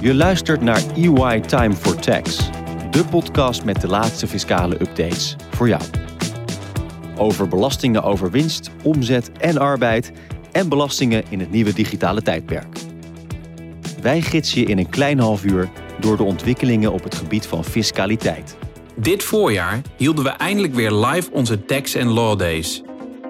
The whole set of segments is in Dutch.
Je luistert naar EY Time for Tax, de podcast met de laatste fiscale updates voor jou. Over belastingen over winst, omzet en arbeid en belastingen in het nieuwe digitale tijdperk. Wij gidsen je in een klein half uur door de ontwikkelingen op het gebied van fiscaliteit. Dit voorjaar hielden we eindelijk weer live onze Tax Law Days.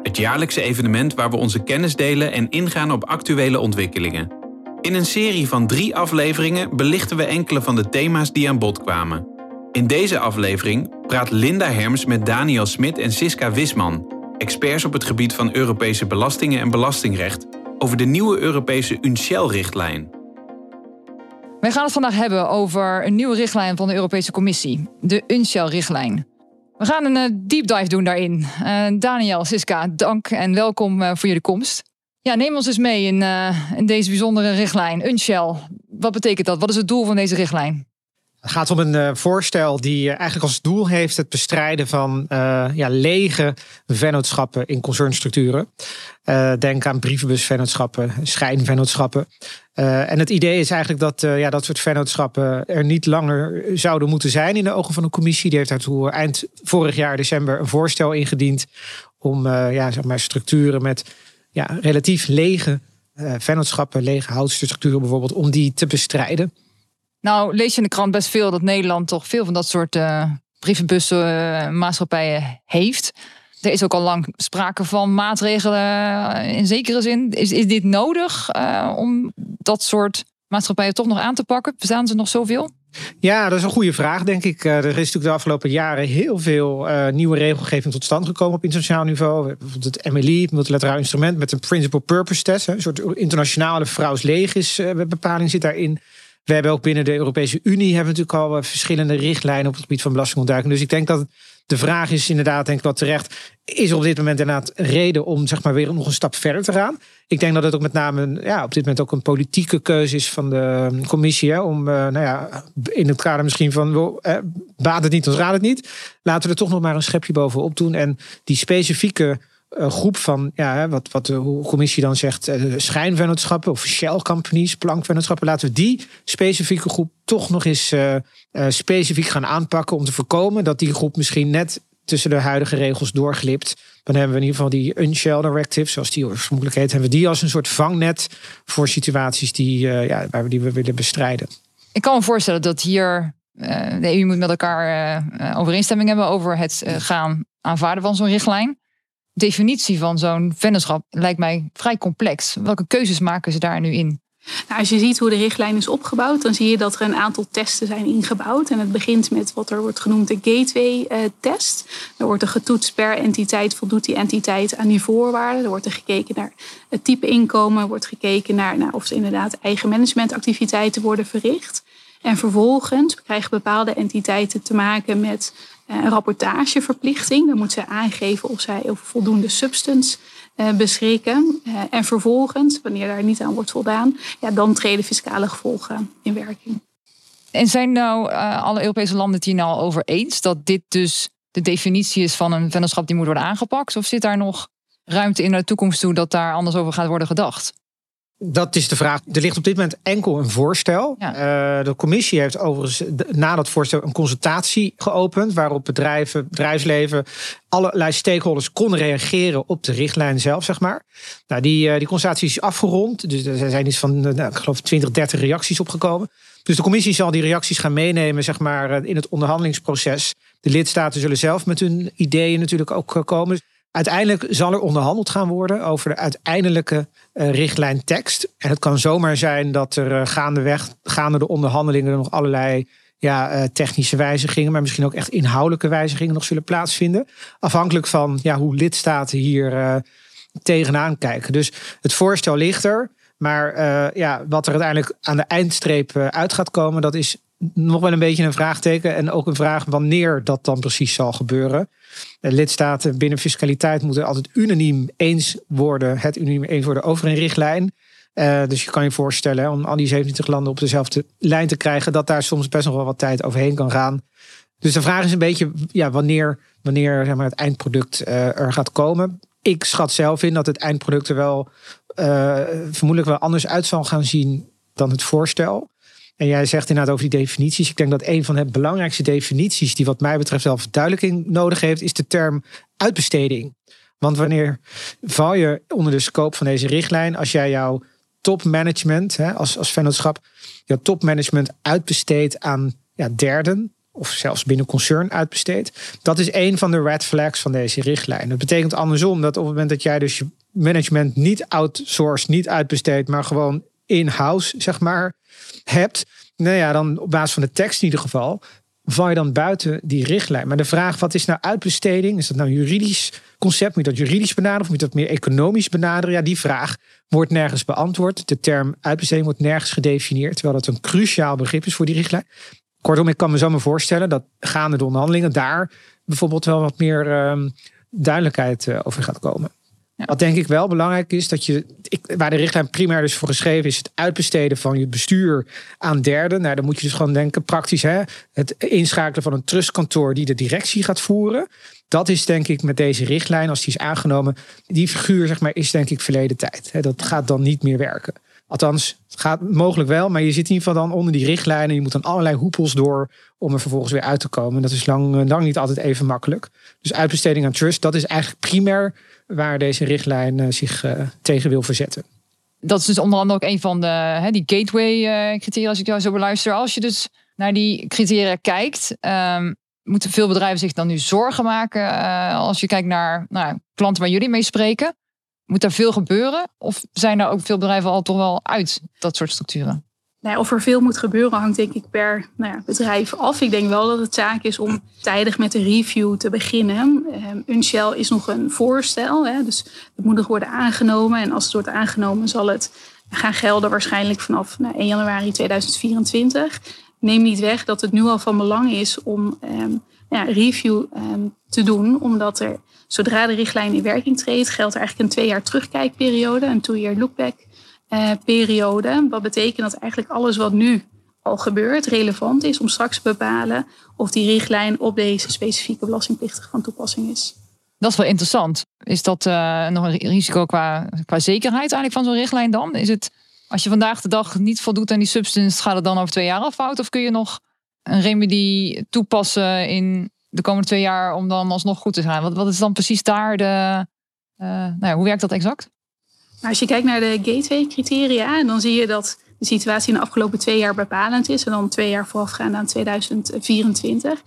Het jaarlijkse evenement waar we onze kennis delen en ingaan op actuele ontwikkelingen. In een serie van drie afleveringen belichten we enkele van de thema's die aan bod kwamen. In deze aflevering praat Linda Herms met Daniel Smit en Siska Wisman, experts op het gebied van Europese belastingen en belastingrecht, over de nieuwe Europese UNCL-richtlijn. Wij gaan het vandaag hebben over een nieuwe richtlijn van de Europese Commissie, de UNCL-richtlijn. We gaan een uh, deep dive doen daarin. Uh, Daniel, Siska, dank en welkom uh, voor jullie komst. Ja, neem ons eens mee in, in deze bijzondere richtlijn, UNCL. Wat betekent dat? Wat is het doel van deze richtlijn? Het gaat om een uh, voorstel die eigenlijk als doel heeft het bestrijden van ja, lege vennootschappen in concernstructuren. Denk aan brievenbusvennootschappen, schijnvennootschappen. en het idee is eigenlijk dat ja, dat soort vennootschappen er niet langer zouden moeten zijn in de ogen van de commissie. Die heeft daartoe eind vorig jaar december een voorstel ingediend om ja, zeg maar structuren met ja, relatief lege vennootschappen, lege houtstructuren bijvoorbeeld, om die te bestrijden. Nou, lees je in de krant best veel dat Nederland toch veel van dat soort uh, brievenbussen uh, maatschappijen heeft. Er is ook al lang sprake van maatregelen in zekere zin. Is, is dit nodig om dat soort maatschappijen toch nog aan te pakken? Bestaan ze nog zoveel? Ja, dat is een goede vraag, denk ik. Er is natuurlijk de afgelopen jaren heel veel uh, nieuwe regelgeving tot stand gekomen op internationaal niveau. Bijvoorbeeld het MLI, het multilateraal instrument met een principal purpose test. Een soort internationale vrouwslegis bepaling zit daarin. We hebben ook binnen de Europese Unie hebben natuurlijk al verschillende richtlijnen op het gebied van belastingontduiking. Dus ik denk dat de vraag is inderdaad, denk ik wel terecht, is er op dit moment inderdaad reden om zeg maar weer nog een stap verder te gaan? Ik denk dat het ook met name ja, op dit moment ook een politieke keuze is van de commissie. Hè, om, uh, nou ja, in het kader misschien van, eh, baat het niet, ons raad het niet. Laten we er toch nog maar een schepje bovenop doen. En die specifieke een groep van, ja, wat, wat de commissie dan zegt, eh, schijnvennootschappen of shell companies, plankvennootschappen. Laten we die specifieke groep toch nog eens uh, specifiek gaan aanpakken om te voorkomen dat die groep misschien net tussen de huidige regels doorglipt. Dan hebben we in ieder geval die Unshell Directive, zoals die oorspronkelijk heet, hebben we die als een soort vangnet voor situaties die, ja, waar we die we willen bestrijden. Ik kan me voorstellen dat hier de EU moet met elkaar overeenstemming hebben over het gaan aanvaarden van zo'n richtlijn definitie van zo'n vennootschap lijkt mij vrij complex. Welke keuzes maken ze daar nu in? Nou, als je ziet hoe de richtlijn is opgebouwd, dan zie je dat er een aantal testen zijn ingebouwd. En het begint met wat er wordt genoemd de gateway-test. Er wordt er getoetst per entiteit, voldoet die entiteit aan die voorwaarden. Er wordt er gekeken naar het type inkomen, er wordt gekeken naar nou, of er inderdaad eigen managementactiviteiten worden verricht. En vervolgens krijgen bepaalde entiteiten te maken met een rapportageverplichting. Dan moet ze aangeven of zij over voldoende substance eh, beschikken. Eh, en vervolgens, wanneer daar niet aan wordt voldaan, ja, dan treden fiscale gevolgen in werking. En zijn nou alle Europese landen het hier nou over eens dat dit dus de definitie is van een vennootschap die moet worden aangepakt? Of zit daar nog ruimte in de toekomst toe dat daar anders over gaat worden gedacht? Dat is de vraag. Er ligt op dit moment enkel een voorstel. Uh, de commissie heeft overigens na dat voorstel een consultatie geopend. Waarop bedrijven, bedrijfsleven, allerlei stakeholders konden reageren op de richtlijn zelf, zeg maar. Nou, die, uh, die consultatie is afgerond. Dus er zijn iets van, nou, ik geloof, 20, 30 reacties opgekomen. Dus de commissie zal die reacties gaan meenemen, zeg maar, eh, in het onderhandelingsproces. De lidstaten zullen zelf met hun ideeën natuurlijk ook komen. Uiteindelijk zal er onderhandeld gaan worden over de uiteindelijke uh, richtlijntekst. En het kan zomaar zijn dat er uh, gaandeweg, gaande de onderhandelingen, er nog allerlei ja, uh, technische wijzigingen, maar misschien ook echt inhoudelijke wijzigingen nog zullen plaatsvinden. Afhankelijk van ja, hoe lidstaten hier tegenaan kijken. Dus het voorstel ligt er. Maar ja, wat er uiteindelijk aan de eindstreep uit gaat komen, dat is nog wel een beetje een vraagteken. En ook een vraag wanneer dat dan precies zal gebeuren. De lidstaten binnen fiscaliteit moeten altijd unaniem eens worden, het unaniem eens worden over een richtlijn. Uh, dus je kan je voorstellen om al die 27 landen op dezelfde lijn te krijgen, dat daar soms best nog wel wat tijd overheen kan gaan. Dus de vraag is een beetje ja, wanneer, wanneer zeg maar, het eindproduct uh, er gaat komen. Ik schat zelf in dat het eindproduct er wel uh, vermoedelijk wel anders uit zal gaan zien dan het voorstel. En jij zegt inderdaad over die definities. Ik denk dat een van de belangrijkste definities die wat mij betreft zelf verduidelijking nodig heeft, is de term uitbesteding. Want wanneer val je onder de scope van deze richtlijn als jij jouw topmanagement, als, als vennootschap, jouw topmanagement uitbesteedt aan ja, derden, of zelfs binnen concern uitbesteedt. Dat is een van de red flags van deze richtlijn. Dat betekent andersom dat op het moment dat jij dus je management niet outsourced, niet uitbesteedt, maar gewoon in-house, zeg maar, hebt. Nou ja, dan op basis van de tekst in ieder geval, val je dan buiten die richtlijn. Maar de vraag, wat is nou uitbesteding? Is dat nou een juridisch concept? Moet je dat juridisch benaderen of moet je dat meer economisch benaderen? Ja, die vraag wordt nergens beantwoord. De term uitbesteding wordt nergens gedefinieerd, terwijl dat een cruciaal begrip is voor die richtlijn. Kortom, ik kan me zo maar voorstellen dat gaande de onderhandelingen daar bijvoorbeeld wel wat meer uh, duidelijkheid uh, over gaat komen. Wat denk ik wel belangrijk is, dat je, ik, waar de richtlijn primair dus voor geschreven is, het uitbesteden van je bestuur aan derden. Nou, dan moet je dus gewoon denken, praktisch, hè, het inschakelen van een trustkantoor die de directie gaat voeren. Dat is denk ik met deze richtlijn, als die is aangenomen, die figuur zeg maar, is denk ik verleden tijd. Dat gaat dan niet meer werken. Althans, het gaat mogelijk wel, maar je zit in ieder geval dan onder die richtlijnen. Je moet dan allerlei hoepels door om er vervolgens weer uit te komen. Dat is lang, eh, lang niet altijd even makkelijk. Dus uitbesteding aan trust, dat is eigenlijk primair waar deze richtlijn eh, zich uh, tegen wil verzetten. Dat is dus onder andere ook een van de die gateway criteria, als ik jou zo beluister. Als je dus naar die criteria kijkt, um, moeten veel bedrijven zich dan nu zorgen maken als je kijkt naar nou, klanten waar jullie mee spreken. Moet er veel gebeuren? Of zijn er ook veel bedrijven al toch wel uit dat soort structuren? Nee, of er veel moet gebeuren hangt denk ik per nou ja, bedrijf af. Ik denk wel dat het zaak is om tijdig met de review te beginnen. Um, Unshell is nog een voorstel, hè, dus het moet nog worden aangenomen. En als het wordt aangenomen zal het gaan gelden waarschijnlijk vanaf nou, 1 januari 2024. Neem niet weg dat het nu al van belang is om um, ja, review um, te doen, omdat er Zodra de richtlijn in werking treedt, geldt er eigenlijk een twee jaar terugkijkperiode, een two-year lookback eh, periode. Wat betekent dat eigenlijk alles wat nu al gebeurt relevant is om straks te bepalen of die richtlijn op deze specifieke belastingplichtige van toepassing is. Dat is wel interessant. Is dat uh, nog een risico qua, qua zekerheid eigenlijk van zo'n richtlijn dan? Is het, als je vandaag de dag niet voldoet aan die substance, gaat het dan over twee jaar fout? Of kun je nog een remedie toepassen in de komende twee jaar om dan alsnog goed te zijn? Wat, wat is dan precies daar de. Uh, nou ja, hoe werkt dat exact? Nou, als je kijkt naar de gateway-criteria, dan zie je dat de situatie in de afgelopen twee jaar bepalend is. En dan twee jaar voorafgaand aan 2024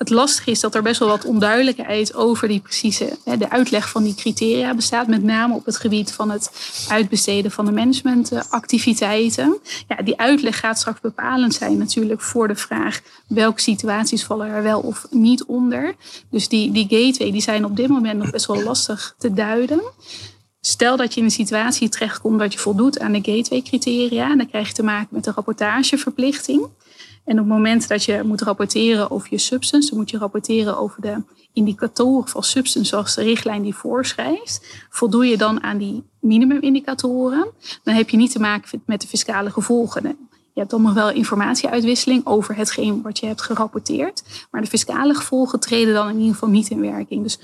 het lastige is dat er best wel wat onduidelijkheid over die precieze, de uitleg van die criteria bestaat. Met name op het gebied van het uitbesteden van de managementactiviteiten. Ja, die uitleg gaat straks bepalend zijn natuurlijk voor de vraag welke situaties vallen er wel of niet onder. Dus die, die gateway die zijn op dit moment nog best wel lastig te duiden. Stel dat je in een situatie terechtkomt dat je voldoet aan de gateway-criteria, dan krijg je te maken met een rapportageverplichting. En op het moment dat je moet rapporteren over je substance, dan moet je rapporteren over de indicatoren van substance zoals de richtlijn die voorschrijft. Voldoe je dan aan die minimumindicatoren, dan heb je niet te maken met de fiscale gevolgen. Je hebt dan nog wel informatieuitwisseling over hetgeen wat je hebt gerapporteerd. Maar de fiscale gevolgen treden dan in ieder geval niet in werking. Dus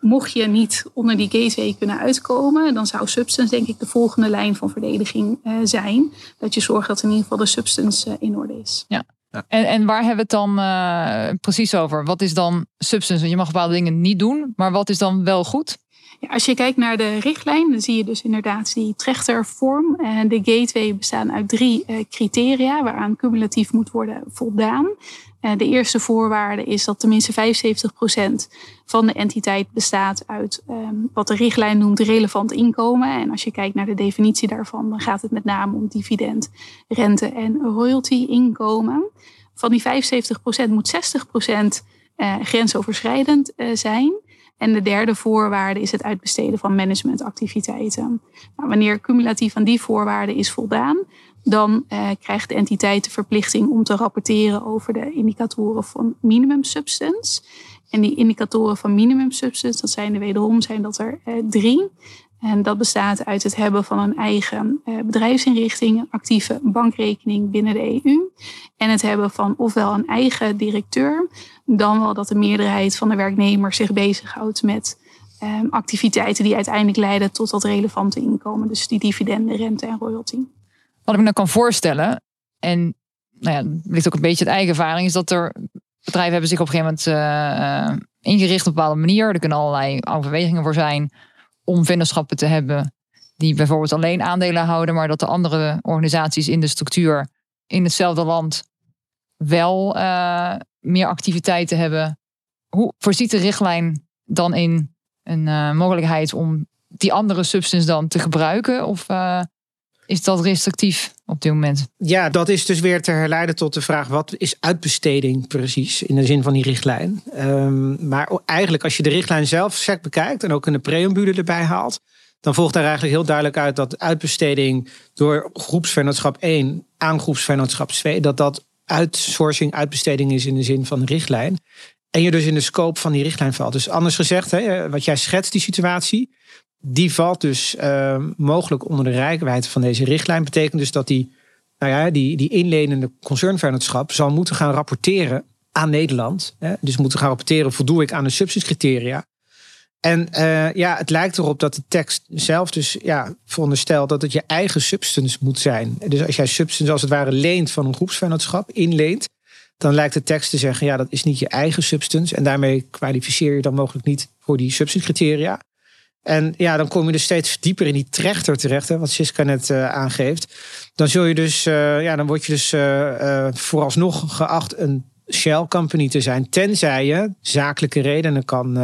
mocht je niet onder die gateway kunnen uitkomen, dan zou substance denk ik de volgende lijn van verdediging uh, zijn. Dat je zorgt dat in ieder geval de substance uh, in orde is. Ja. En, en waar hebben we het dan uh, precies over? Wat is dan substance? Je mag bepaalde dingen niet doen, maar wat is dan wel goed? Als je kijkt naar de richtlijn, dan zie je dus inderdaad die trechtervorm. En de gateway bestaan uit drie criteria waaraan cumulatief moet worden voldaan. Eh, de eerste voorwaarde is dat tenminste 75% van de entiteit bestaat uit ehm, wat de richtlijn noemt relevant inkomen. En als je kijkt naar de definitie daarvan, dan gaat het met name om dividend, rente en royalty inkomen. Van die 75% moet 60% uh, eh, grensoverschrijdend zijn. En de derde voorwaarde is het uitbesteden van managementactiviteiten. Nou, wanneer cumulatief aan die voorwaarden is voldaan, dan eh, krijgt de entiteit de verplichting om te rapporteren over de indicatoren van minimum substance. En die indicatoren van minimum substance, dat zijn er wederom zijn dat er eh, drie. En dat bestaat uit het hebben van een eigen eh, bedrijfsinrichting, actieve bankrekening binnen de EU. En het hebben van ofwel een eigen directeur, dan wel dat de meerderheid van de werknemers zich bezighoudt met ehm, activiteiten die uiteindelijk leiden tot dat relevante inkomen. Dus die dividenden, rente en royalty. Wat ik me dan kan voorstellen, en nou ja, ligt ook een beetje het eigen ervaring, is dat er bedrijven hebben zich op een gegeven moment uh, ingericht op een bepaalde manier. Er kunnen allerlei overwegingen voor zijn om vennootschappen te hebben die bijvoorbeeld alleen aandelen houden, maar dat de andere organisaties in de structuur in hetzelfde land wel uh, meer activiteiten hebben. Hoe voorziet de richtlijn dan in een uh, mogelijkheid om die andere substance dan te gebruiken? Of uh, is dat restrictief op dit moment? Ja, dat is dus weer te herleiden tot de vraag: wat is uitbesteding precies in de zin van die richtlijn? Um, maar eigenlijk, als je de richtlijn zelf sec bekijkt en ook in de preambule erbij haalt, dan volgt daar eigenlijk heel duidelijk uit dat uitbesteding door groepsvennootschap 1 aan groepsvennootschap 2, dat dat outsourcing, uitbesteding is in de zin van de richtlijn. En je dus in de scope van die richtlijn valt. Dus anders gezegd, hè, wat jij schetst, die situatie, die valt dus uh, mogelijk onder de rijkwijde van deze richtlijn. Betekent dus dat die, nou ja, die, die inlenende concernvennootschap zal moeten gaan rapporteren aan Nederland. Hè, dus moeten gaan rapporteren, voldoe ik aan de subsidiescriteria. En uh, ja, het lijkt erop dat de tekst zelf dus ja, veronderstelt dat het je eigen substance moet zijn. Dus als jij substance als het ware leent van een groepsvennootschap, inleent, dan lijkt de tekst te zeggen, ja, dat is niet je eigen substance. En daarmee kwalificeer je dan mogelijk niet voor die substance En ja, dan kom je dus steeds dieper in die trechter terecht, hè, wat Siska net uh, aangeeft. Dan zul je dus, uh, ja, dan word je dus uh, vooralsnog geacht een Shell Company te zijn. Tenzij je zakelijke redenen kan,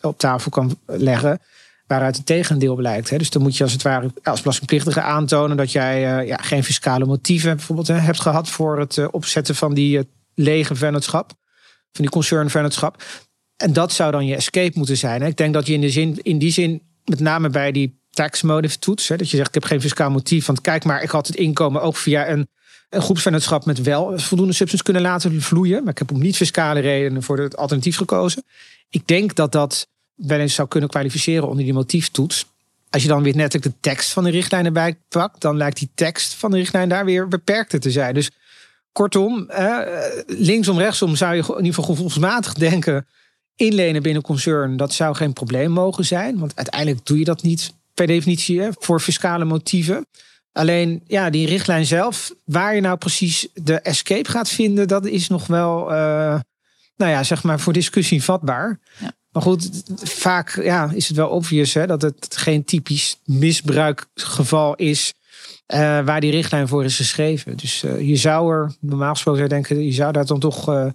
op tafel kan leggen waaruit het tegendeel blijkt. Hè. Dus dan moet je als het ware als belastingplichtige aantonen dat jij ja, geen fiscale motieven bijvoorbeeld hè, hebt gehad voor het opzetten van die lege vennootschap, van die concernvennootschap. En dat zou dan je escape moeten zijn. Ik denk dat je in, de zin, in die zin, met name bij die tax motive toets, hè, dat je zegt ik heb geen fiscaal motief, want kijk maar, ik had het inkomen ook via een een groepsvennootschap met wel voldoende substance kunnen laten vloeien. Maar ik heb om niet fiscale redenen voor het alternatief gekozen. Ik denk dat dat wel eens zou kunnen kwalificeren onder die motieftoets. Als je dan weer net de tekst van de richtlijn erbij pakt, dan lijkt die tekst van de richtlijn daar weer beperkter te zijn. Dus kortom, eh, linksom, rechtsom zou je in ieder geval gevoelsmatig denken: inlenen binnen concern, dat zou geen probleem mogen zijn. Want uiteindelijk doe je dat niet per definitie hè, voor fiscale motieven. Alleen ja, die richtlijn zelf, waar je nou precies de escape gaat vinden, dat is nog wel, uh, nou ja, zeg maar voor discussie vatbaar. Ja. Maar goed, vaak ja, is het wel obvious hè, dat het geen typisch misbruikgeval is uh, waar die richtlijn voor is geschreven. Dus uh, je zou er, normaal gesproken zou denken, je zou daar dan toch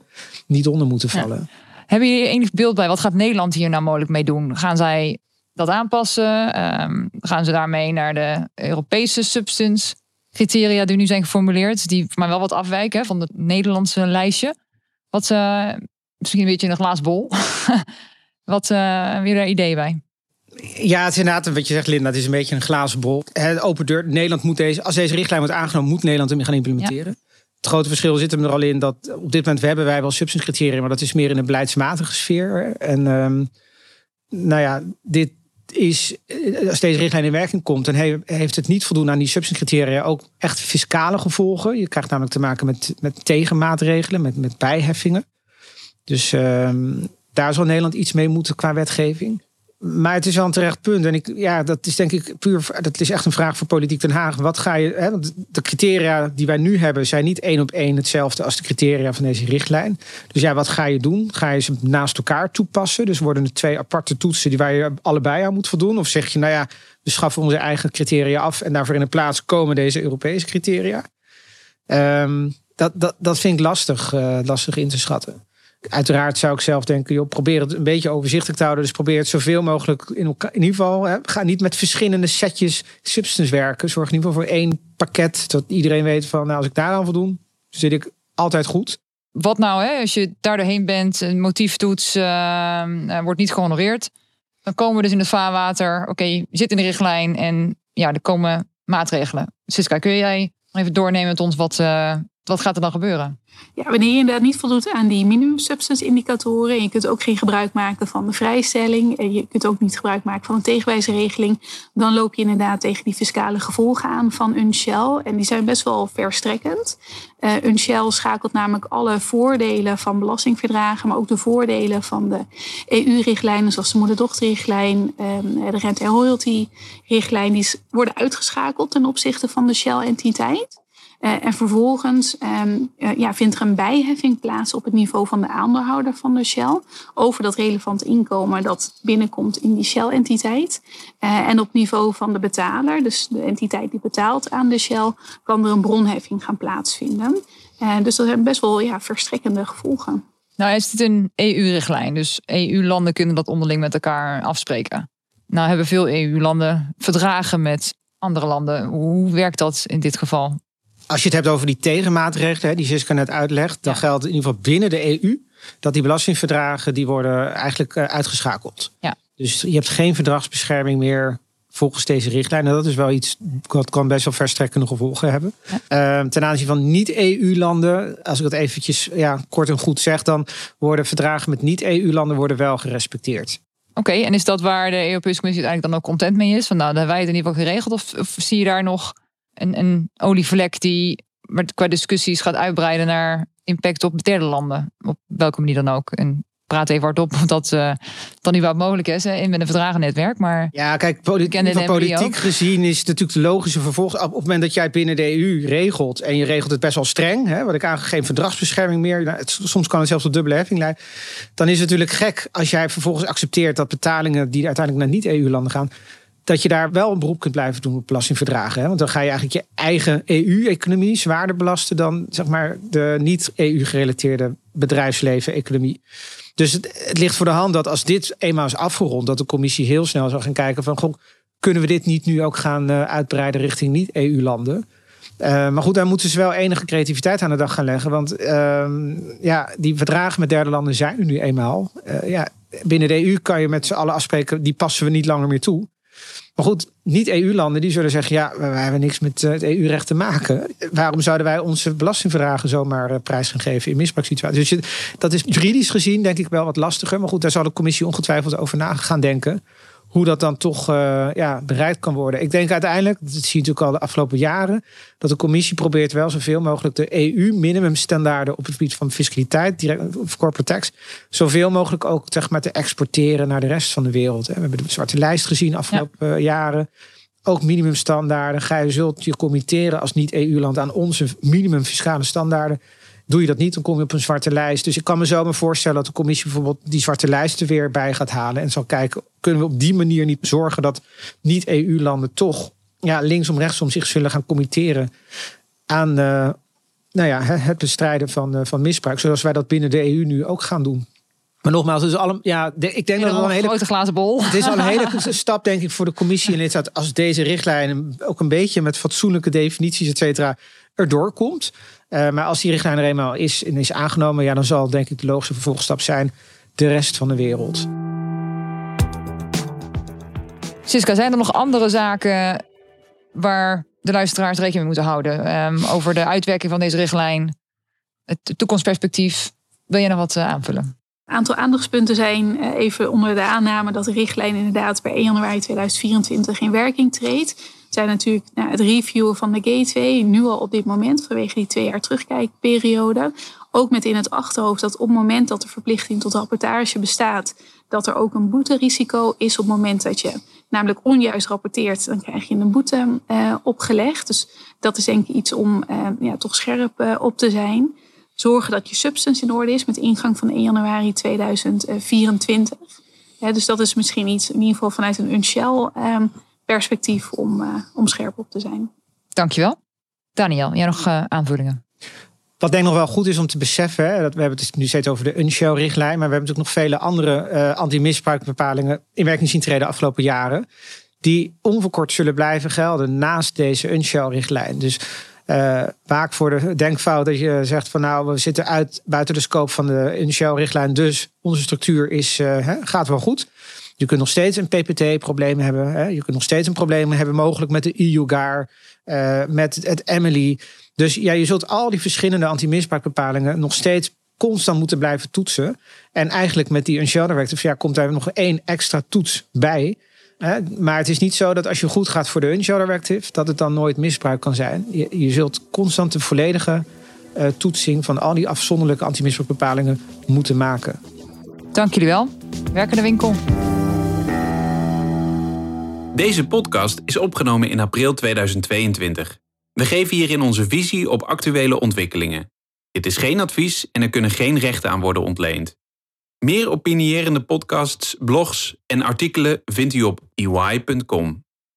niet onder moeten vallen. Ja. Hebben jullie enig beeld bij? Wat gaat Nederland hier nou mogelijk mee doen? Gaan zij dat aanpassen? Um, gaan ze daarmee naar de Europese substance criteria die nu zijn geformuleerd, die maar wel wat afwijken van het Nederlandse lijstje? Wat uh, misschien een beetje een glaas bol. wat uh, weer een idee bij? Ja, het is inderdaad wat je zegt, Linda. Het is een beetje een glazen bol. Het open deur. Nederland moet deze, als deze richtlijn wordt aangenomen, moet Nederland hem gaan implementeren. Ja. Het grote verschil zit hem er al in dat op dit moment hebben wij wel substance criteria, maar dat is meer in een beleidsmatige sfeer. En um, nou ja, dit, is, eh, als deze richtlijn in werking komt, dan heeft het niet voldoen aan die subsidiecriteria ook echt fiscale gevolgen. Je krijgt namelijk te maken met, met tegenmaatregelen, met, met bijheffingen. Dus um, daar zal Nederland iets mee moeten qua wetgeving. Maar het is wel een terecht punt. En ik, ja, dat is denk ik puur. Dat is echt een vraag voor politiek Den Haag. Wat ga je. Hè, want de criteria die wij nu hebben zijn niet één op één hetzelfde als de criteria van deze richtlijn. Dus ja, wat ga je doen? Ga je ze naast elkaar toepassen? Dus worden er twee aparte toetsen die waar je allebei aan moet voldoen? Of zeg je, nou ja, we schaffen onze eigen criteria af en daarvoor in de plaats komen deze Europese criteria? Um, dat, dat, dat vind ik lastig, uh, lastig in te schatten. Uiteraard zou ik zelf denken, joh, probeer het een beetje overzichtelijk te houden. Dus probeer het zoveel mogelijk in, elkaar, in ieder geval. Ga niet met verschillende setjes substance werken. Zorg in ieder geval voor één pakket. Dat iedereen weet van, nou, als ik daar aan voldoen, zit ik altijd goed. Wat nou, hè, als je daar doorheen bent, een motieftoets uh, wordt niet gehonoreerd. Dan komen we dus in het vaarwater. Oké, je zit in de richtlijn en ja, er komen maatregelen. Siska, kun jij even doornemen met ons wat, uh, wat gaat er dan gebeuren? Ja, wanneer je inderdaad niet voldoet aan die minimum substance indicatoren en je kunt ook geen gebruik maken van de vrijstelling en je kunt ook niet gebruik maken van een tegenwijzerregeling, dan loop je inderdaad tegen die fiscale gevolgen aan van Unshell. En die zijn best wel verstrekkend. Uh, Unshell schakelt namelijk alle voordelen van belastingverdragen, maar ook de voordelen van de EU-richtlijnen, zoals de moeder-dochterrichtlijn, uh, de rente- en royalty-richtlijn, die worden uitgeschakeld ten opzichte van de Shell-entiteit. Uh, en vervolgens um, uh, ja, vindt er een bijheffing plaats op het niveau van de aandeelhouder van de Shell over dat relevante inkomen dat binnenkomt in die Shell-entiteit. Uh, en op niveau van de betaler, dus de entiteit die betaalt aan de Shell, kan er een bronheffing gaan plaatsvinden. dus dat hebben best wel ja, verstrekkende gevolgen. Nou is dit een EU-richtlijn, dus EU-landen kunnen dat onderling met elkaar afspreken. Nou hebben veel EU-landen verdragen met andere landen. Hoe werkt dat in dit geval? Als je het hebt over die tegenmaatregelen, die Siska net uitlegt, dan geldt in ieder geval binnen de EU dat die belastingverdragen die worden eigenlijk eh, uitgeschakeld. Ja. Dus je hebt geen verdragsbescherming meer volgens deze richtlijn. En dat is wel iets dat kan best wel verstrekkende gevolgen hebben. Ehm, ten aanzien van niet-EU-landen, als ik dat eventjes ja, kort en goed zeg, dan worden verdragen met niet-EU-landen worden wel gerespecteerd. Oké, en is dat waar de Europese Commissie uiteindelijk dan ook content mee is? Van nou, dan hebben wij het in ieder geval geregeld. Of, of zie je daar nog een, een olievlek die qua discussies gaat uitbreiden naar impact op derde landen? Op welke manier dan ook. En praat even hardop of dat uh, dan niet wat mogelijk is hè, in met een verdragennetwerk. Maar ja, kijk, politiek, van politiek gezien is het natuurlijk de logische vervolg. Op het moment dat jij binnen de EU regelt en je regelt het best wel streng, hè, wat ik aangeef, geen verdragsbescherming meer. Nou, het, soms kan het zelfs tot dubbele heffing leiden. Dan is het natuurlijk gek als jij vervolgens accepteert dat betalingen die uiteindelijk naar niet-EU-landen gaan, dat je daar wel een beroep kunt blijven doen op belastingverdragen. Hè? Want dan ga je eigenlijk je eigen EU-economie zwaarder belasten dan zeg maar, de niet-EU-gerelateerde bedrijfsleven-economie. Dus het, ligt voor de hand dat als dit eenmaal is afgerond, dat de commissie heel snel zal gaan kijken van goh, kunnen we dit niet nu ook gaan uh, uitbreiden richting niet-EU-landen? Uh, maar goed, daar moeten ze wel enige creativiteit aan de dag gaan leggen. Want uh, ja, die verdragen met derde landen zijn er nu eenmaal. Uh, ja, binnen de EU kan je met z'n allen afspreken, die passen we niet langer meer toe. Maar goed, niet-EU-landen die zullen zeggen: ja, wij hebben niks met het EU-recht te maken. Waarom zouden wij onze belastingverdragen zomaar eh, prijs gaan geven in misbruikssituaties? Dus dat is juridisch gezien, denk ik, wel wat lastiger. Maar goed, daar zal de commissie ongetwijfeld over na gaan denken hoe dat dan toch uh, ja, bereikt kan worden. Ik denk uiteindelijk, dat zie je natuurlijk al de afgelopen jaren, dat de commissie probeert wel zoveel mogelijk de EU-minimumstandaarden op het gebied van fiscaliteit, direct, of corporate tax, zoveel mogelijk ook zeg maar, te exporteren naar de rest van de wereld. We hebben de zwarte lijst gezien de afgelopen ja. jaren. Ook minimumstandaarden. Ga je zult je committeren als niet-EU-land aan onze minimum fiscale standaarden. Doe je dat niet, dan kom je op een zwarte lijst. Dus ik kan me zo maar voorstellen dat de commissie bijvoorbeeld die zwarte lijst er weer bij gaat halen. En zal kijken, kunnen we op die manier niet zorgen dat niet-EU-landen toch ja, linksom rechtsom zich zullen gaan committeren aan uh, nou ja, het bestrijden van, uh, van misbruik. Zoals wij dat binnen de EU nu ook gaan doen. Maar nogmaals, het is al een, ja, ik denk dat het al een hele grote glazen bol. Het is al een hele stap, denk ik, voor de commissie en lidstaat als deze richtlijn ook een beetje met fatsoenlijke definities, et cetera, erdoor komt. Uh, maar als die richtlijn er eenmaal is en is aangenomen, ja, dan zal denk ik de logische vervolgstap zijn de rest van de wereld. Siska, zijn er nog andere zaken waar de luisteraars rekening mee moeten houden um, over de uitwerking van deze richtlijn, het toekomstperspectief? Wil je nog wat uh, aanvullen? Een aantal aandachtspunten zijn uh, even onder de aanname dat de richtlijn inderdaad per 1 januari 2024 in werking treedt zijn natuurlijk nou, het reviewen van de gateway, nu al op dit moment, vanwege die twee jaar terugkijkperiode. Ook met in het achterhoofd dat op het moment dat de verplichting tot rapportage bestaat, dat er ook een boeterisico is op het moment dat je namelijk onjuist rapporteert, dan krijg je een boete uh, opgelegd. Dus dat is denk ik iets om uh, ja, toch scherp uh, op te zijn. Zorgen dat je substance in orde is met ingang van 1 januari 2024. dus dat is misschien iets, in ieder geval vanuit een Unshell um, perspectief om, om scherp op te zijn. Dankjewel. Daniel, jij nog aanvullingen? Wat denk ik nog wel goed is om te beseffen, hè, dat we hebben het nu steeds over de Unshow-richtlijn, maar we hebben natuurlijk nog vele andere uh, anti-misbruikbepalingen in werking zien treden de afgelopen jaren, die onverkort zullen blijven gelden naast deze Unshow-richtlijn. Dus uh, waak voor de denkfout dat je zegt van nou, we zitten uit, buiten de scope van de Unshow-richtlijn, dus onze structuur is, uh, gaat wel goed. Je kunt nog steeds een PPT-probleem hebben. Hè? Je kunt nog steeds een probleem hebben, mogelijk met de EU-GAR, met het Emily. Dus ja, je zult al die verschillende anti-misbruikbepalingen nog steeds constant moeten blijven toetsen. En eigenlijk met die Unshelter Directive ja, komt daar nog één extra toets bij. Hè? Maar het is niet zo dat als je goed gaat voor de Unshelter Directive, dat het dan nooit misbruik kan zijn. Je, je zult constant de volledige uh, toetsing van al die afzonderlijke anti-misbruikbepalingen moeten maken. Dank jullie wel. Werkende winkel. Deze podcast is opgenomen in april 2022. We geven hierin onze visie op actuele ontwikkelingen. Dit is geen advies en er kunnen geen rechten aan worden ontleend. Meer opinierende podcasts, blogs en artikelen vindt u op ey.com.